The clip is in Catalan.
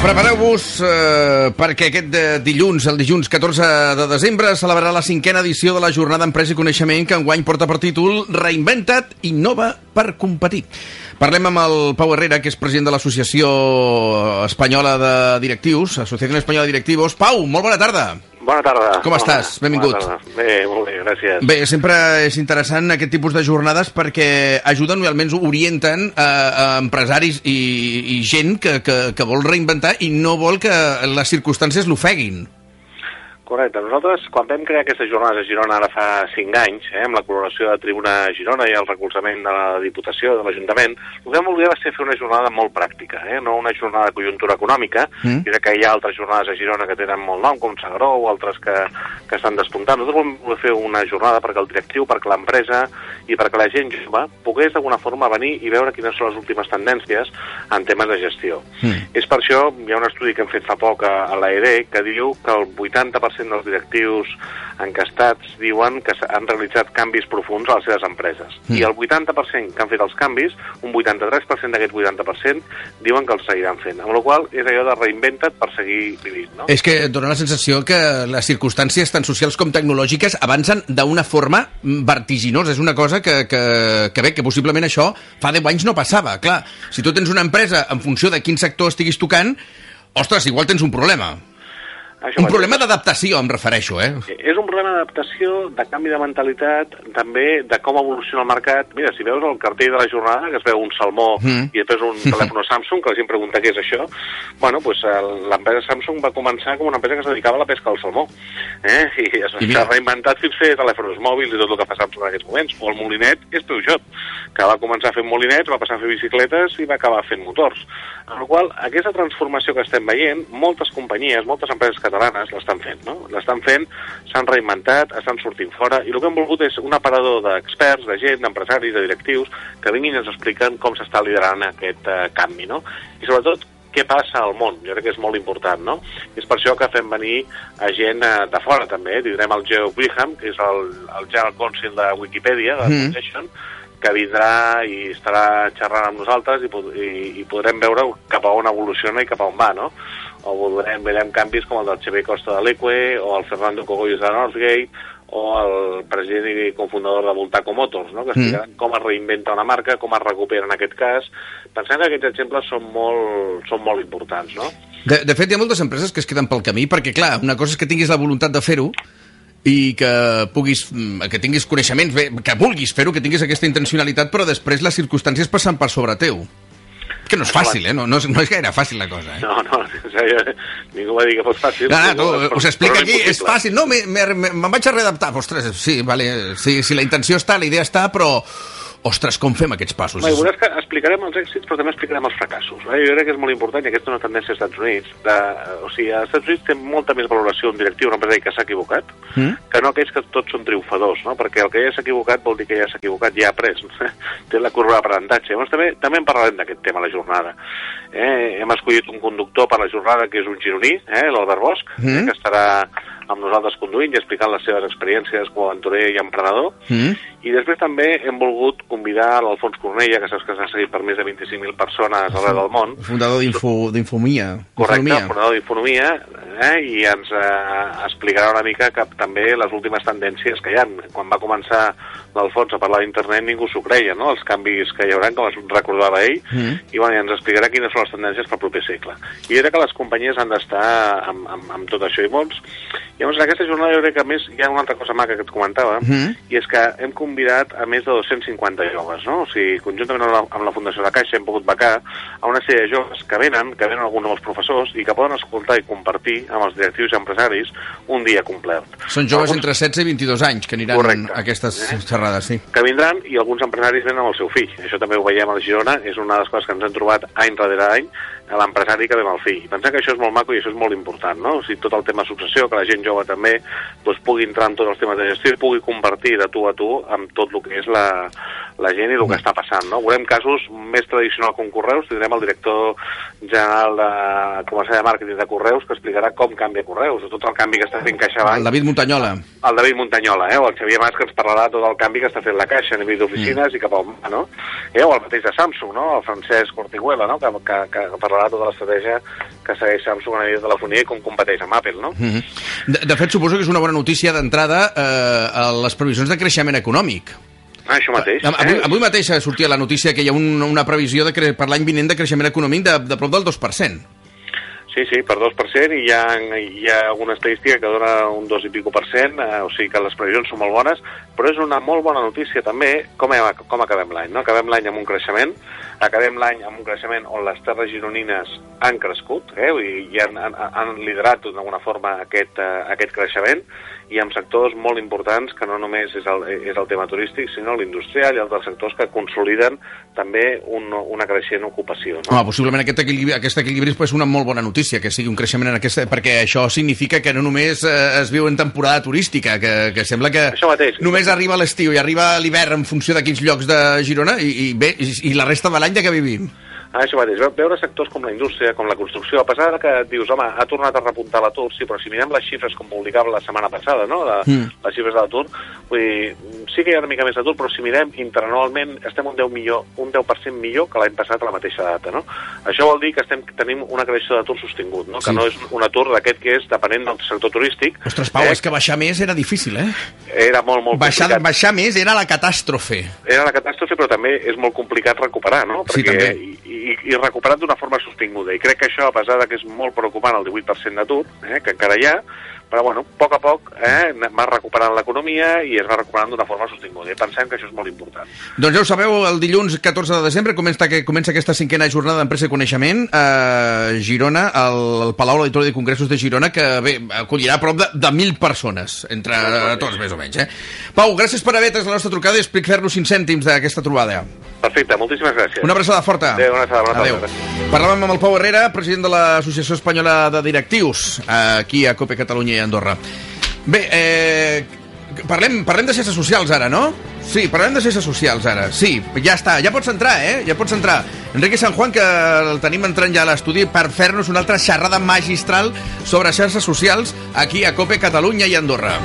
Prepareu-vos eh, perquè aquest de dilluns, el dilluns 14 de desembre, celebrarà la cinquena edició de la Jornada Empresa i Coneixement que enguany porta per títol Reinventa't, innova per competir. Parlem amb el Pau Herrera, que és president de l'Associació Espanyola de Directius, Associació Espanyola de Directivos. Pau, molt bona tarda. Bona tarda. Com estàs? Benvingut. Bona tarda. Bé, molt bé, gràcies. Bé, sempre és interessant aquest tipus de jornades perquè ajuden i almenys orienten a, a empresaris i, i gent que, que, que vol reinventar i no vol que les circumstàncies l'ofeguin. Correcte. Nosaltres, quan vam crear aquestes jornades a Girona ara fa 5 anys, eh, amb la col·laboració de Tribuna Girona i el recolzament de la Diputació, de l'Ajuntament, el que vam voler va ser fer una jornada molt pràctica, eh, no una jornada de conjuntura econòmica, Mm. i que hi ha altres jornades a Girona que tenen molt nom, com Sagró o altres que, que estan despuntant. Nosaltres vam voler fer una jornada perquè el directiu, perquè l'empresa i perquè la gent jove pogués d'alguna forma venir i veure quines són les últimes tendències en temes de gestió. Mm. És per això, hi ha un estudi que hem fet fa poc a, a l'AED que diu que el 80% dels directius encastats diuen que s'han realitzat canvis profuns a les seves empreses. Mm. I el 80% que han fet els canvis, un 83% d'aquest 80% diuen que els seguiran fent. Amb la qual és allò de reinventa't per seguir vivint, no? És que dona la sensació que les circumstàncies tant socials com tecnològiques avancen d'una forma vertiginosa. És una cosa que, que, que bé, que possiblement això fa 10 anys no passava. Clar, si tu tens una empresa en funció de quin sector estiguis tocant, ostres, igual tens un problema. Això Un problema d'adaptació, em refereixo, eh? És un problema d'adaptació, de canvi de mentalitat, també de com evoluciona el mercat. Mira, si veus el cartell de la jornada, que es veu un salmó Mm. i després un telèfon Samsung, que la gent pregunta què és això, bueno, pues, el- l'empresa Samsung va començar com una empresa que es dedicava a la pesca al salmó. Eh? I s'ha reinventat fins fer telèfons mòbils i tot el que fa Samsung en aquests moments. O el molinet és Peugeot, que va començar fent molinets, va passar a fer bicicletes i va acabar fent motors. Amb la qual aquesta transformació que estem veient, moltes companyies, moltes empreses catalanes l'estan fent, no? L'estan fent, s'han reinventat, estan sortint fora, i el que hem volgut és un aparador d'experts, de gent, d'empresaris, de directius, que vinguin i ens expliquen com s'està liderant aquest eh, canvi, no? I sobretot, què passa al món, jo crec que és molt important, no? I és per això que fem venir a gent eh, de fora, també. Tindrem el Geo Brigham, que és el, el General Counsel de Wikipedia, de la Mm. Foundation, que vindrà i estarà xerrant amb nosaltres i, i, i podrem veure cap a on evoluciona i cap a on va, no? O veurem, veurem canvis com el del Xavier Costa de l'Eque, o el Fernando Cogollos de Northgate, o el president i cofundador de Voltaco Motors, no? que explicaran com es reinventa una marca, com es recupera en aquest cas. Pensem que aquests exemples són molt, són molt importants, no? De, de fet, hi ha moltes empreses que es queden pel camí, perquè, clar, una cosa és que tinguis la voluntat de fer-ho i que puguis, mm, que tinguis coneixements, bé, que vulguis fer-ho, que tinguis aquesta intencionalitat, però després les circumstàncies passen per sobre teu. Que no és fàcil, eh? No, no, és, no és gaire fàcil la cosa, eh? No, no, en sèrio, ningú va dir que fos fàcil. No, no, tu, però- us explica aquí, és fàcil. No, me- me- me- me'n vaig a readaptar. Ostres, sí, vale, sí, sí, la intenció està, la idea està, però... Ostres, com fem aquests passos? I veuràs que explicarem els èxits, però també explicarem els fracassos. Eh? Jo crec que és molt important, i aquesta és una tendència als Estats Units. De, o sigui, als Estats Units té molta més valoració un directiu, un empresari que s'ha equivocat, Mm? que no aquells que tots són triomfadors, no? perquè el que ja s'ha equivocat vol dir que ja s'ha equivocat, ja ha après, té la curva d'aprenentatge. Llavors també, també en parlarem d'aquest tema a la jornada. Eh? Hem escollit un conductor per la jornada que és un gironí, eh? l'Albert Bosch, Mm. eh? que estarà amb nosaltres conduint i explicant les seves experiències com a aventurer i emprenedor. Mm? I després també hem volgut convidar l'Alfons Cornella, que saps que s'ha seguit per més de 25.000 persones arreu del món, Fundador d'Info- d'Infomia. correcte, Infonomia. fonador d'Infonomia, eh, i ens eh, explicarà una mica que també les últimes tendències que hi ha. Quan va començar l'Alfons a parlar d'internet ningú s'ho creia, no?, els canvis que hi haurà, com es recordava ell, Mm. i bueno, i ens explicarà quines són les tendències pel proper segle. I crec que les companyies han d'estar amb, amb, amb tot això i molts. Llavors, en aquesta jornada jo crec que més hi ha una altra cosa maca que et comentava, uh Mhm. -huh. i és que hem convidat a més de 250 joves, no? O sigui, conjuntament amb la, amb la Fundació de Caixa hem pogut becar a una sèrie de joves que venen, que venen alguns dels professors i que poden escoltar i compartir amb els directius i empresaris un dia complet. Són joves Alguns- entre 16 i 22 anys que aniran Correcte. a aquestes xerrades, sí. que vindran i alguns empresaris venen amb el seu fill. Això també ho veiem a la Girona, és una de les coses que ens hem trobat any darrere any, a l'empresari que ve amb el fill. Pensem que això és molt maco i això és molt important, no? O sigui, tot el tema successió, que la gent jove també doncs, pugui entrar en tots els temes de gestió i pugui compartir de tu a tu amb tot el que és la, la gent i el que està passant, no? Veurem casos més tradicionals com Correus, tindrem el director general de comercial de màrqueting de Correus que explicarà com canvia Correus, tot el canvi que està fent CaixaBank El David Montanyola. el David Montanyola, eh, o el Xavier Mas, que ens parlarà tot el canvi que està fent la Caixa a nivell d'oficines mm. i cap on va, no? Eh, o el mateix de Samsung, no? El Francesc Cortiguela, no? Que, que, que parlarà tota l'estratègia que segueix Samsung a nivell de telefonia i com competeix amb Apple, no? Mhm. De, de fet, suposo que és una bona notícia d'entrada eh, a les previsions de creixement econòmic. Ah, això mateix. Avui, eh? avui mateix sortia la notícia que hi ha un, una previsió de cre per l'any vinent de creixement econòmic de, de prop del 2%. Sí, sí, per 2%, i hi ha, hi ha alguna estadística que dona un 2 i pico per cent, eh, o sigui que les previsions són molt bones, però és una molt bona notícia també com, hem, com acabem l'any. No? Acabem l'any amb un creixement, acabem l'any amb un creixement on les terres gironines han crescut, eh? I han, han, han liderat d'alguna forma aquest, uh, aquest creixement, i amb sectors molt importants que no només és el, és el tema turístic, sinó l'industrial i altres sectors que consoliden també un, una creixent ocupació. No? Home, possiblement aquest equilibri, aquest equilibri és una molt bona notícia, que sigui un creixement en aquesta... perquè això significa que no només eh, es viu en temporada turística, que, que sembla que Això mateix. només arriba l'estiu i arriba l'hivern en funció de quins llocs de Girona i, i bé, i, i la resta de l'any de què vivim. Ah, això mateix, Ve- veure sectors com la indústria, com la construcció, a pesar de que dius, home, ha tornat a repuntar l'atur, sí, però si mirem les xifres com publicava la setmana passada, no?, de, Mm. les xifres de l'atur, vull dir, sí que hi ha una mica més d'atur, però si mirem interanualment estem un 10, millor, un 10% millor que l'any passat a la mateixa data, no? Això vol dir que estem, tenim una creació d'atur sostingut, no? Sí. Que no és un atur d'aquest que és depenent del sector turístic. Ostres, Pau, eh, és que baixar més era difícil, eh? Era molt, molt Baixar, complicat. baixar més era la catàstrofe. era la catàstrofe, però també és molt complicat recuperar, no? Sí, també. I, i, i recuperar d'una forma sostinguda. I crec que això, a pesar de que és molt preocupant el 18% d'atur, eh, que encara hi ha, però bueno, a poc a poc eh, va recuperant l'economia i es va recuperant d'una forma sostinguda. I pensem que això és molt important. Doncs ja ho sabeu, el dilluns 14 de desembre comença, que comença aquesta cinquena jornada d'empresa i coneixement a Girona, al, al Palau Auditori de Congressos de Girona, que bé, acollirà a prop de, de 1.000 persones, entre tots més o menys. Eh? Pau, gràcies per haver atès la nostra trucada i explicar-nos 5 cèntims d'aquesta trobada. Perfecte, moltíssimes gràcies. Una abraçada forta. Adéu, una abraçada, bona Adéu. tarda. Parlàvem amb el Pau Herrera, president de l'Associació Espanyola de Directius, aquí a Cope Catalunya i Andorra. Bé, eh, parlem, parlem de xarxes socials ara, no? Sí, parlem de xarxes socials ara. Sí, ja està, ja pots entrar, eh? Ja pots entrar. Enrique San Juan, que el tenim entrant ja a l'estudi per fer-nos una altra xerrada magistral sobre xarxes socials aquí a Cope Catalunya i Andorra.